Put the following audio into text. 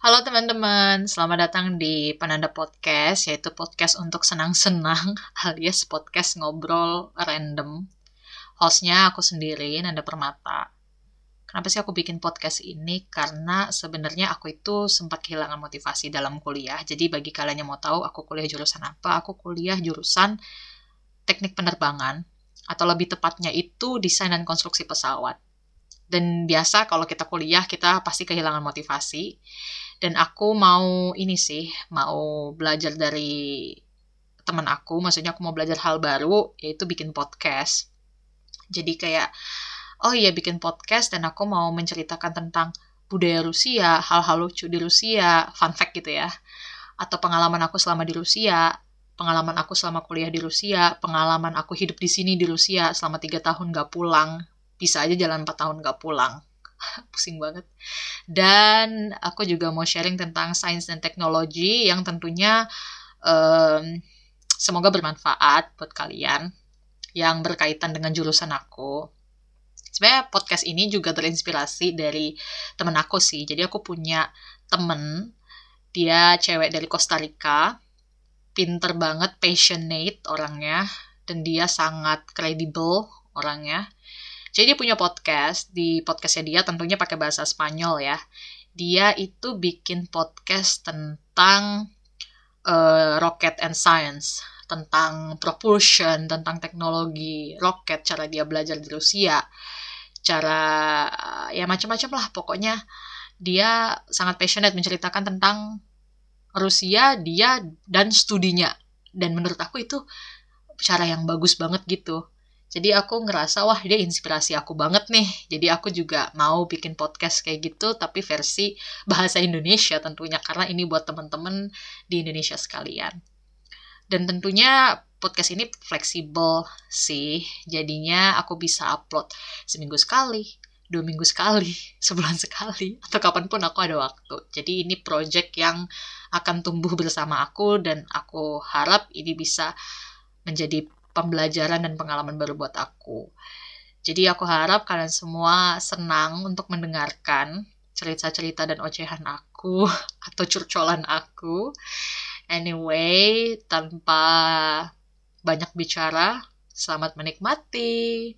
Halo teman-teman, selamat datang di Penanda Podcast, yaitu podcast untuk senang-senang alias podcast ngobrol random. Hostnya aku sendiri, Nanda Permata. Kenapa sih aku bikin podcast ini? Karena sebenarnya aku itu sempat kehilangan motivasi dalam kuliah. Jadi bagi kalian yang mau tahu aku kuliah jurusan apa, aku kuliah jurusan teknik penerbangan atau lebih tepatnya itu desain dan konstruksi pesawat. Dan biasa kalau kita kuliah kita pasti kehilangan motivasi dan aku mau ini sih mau belajar dari teman aku. Maksudnya aku mau belajar hal baru yaitu bikin podcast. Jadi kayak oh iya bikin podcast dan aku mau menceritakan tentang budaya Rusia hal-hal lucu di Rusia. Fun fact gitu ya. Atau pengalaman aku selama di Rusia pengalaman aku selama kuliah di Rusia pengalaman aku hidup di sini di Rusia selama tiga tahun gak pulang. Bisa aja jalan empat tahun gak pulang pusing banget. Dan aku juga mau sharing tentang sains dan teknologi yang tentunya um, semoga bermanfaat buat kalian yang berkaitan dengan jurusan aku. Sebenarnya podcast ini juga terinspirasi dari temen aku sih. Jadi aku punya temen, dia cewek dari Costa Rica, pinter banget, passionate orangnya, dan dia sangat credible orangnya jadi dia punya podcast, di podcastnya dia tentunya pakai bahasa Spanyol ya. Dia itu bikin podcast tentang uh, rocket and science, tentang propulsion, tentang teknologi roket, cara dia belajar di Rusia, cara ya macam-macam lah. Pokoknya dia sangat passionate menceritakan tentang Rusia dia dan studinya. Dan menurut aku itu cara yang bagus banget gitu jadi aku ngerasa wah dia inspirasi aku banget nih. Jadi aku juga mau bikin podcast kayak gitu tapi versi bahasa Indonesia tentunya karena ini buat temen-temen di Indonesia sekalian. Dan tentunya podcast ini fleksibel sih. Jadinya aku bisa upload seminggu sekali, dua minggu sekali, sebulan sekali, atau kapan pun aku ada waktu. Jadi ini project yang akan tumbuh bersama aku dan aku harap ini bisa menjadi pembelajaran dan pengalaman baru buat aku. Jadi aku harap kalian semua senang untuk mendengarkan cerita-cerita dan ocehan aku atau curcolan aku. Anyway, tanpa banyak bicara, selamat menikmati.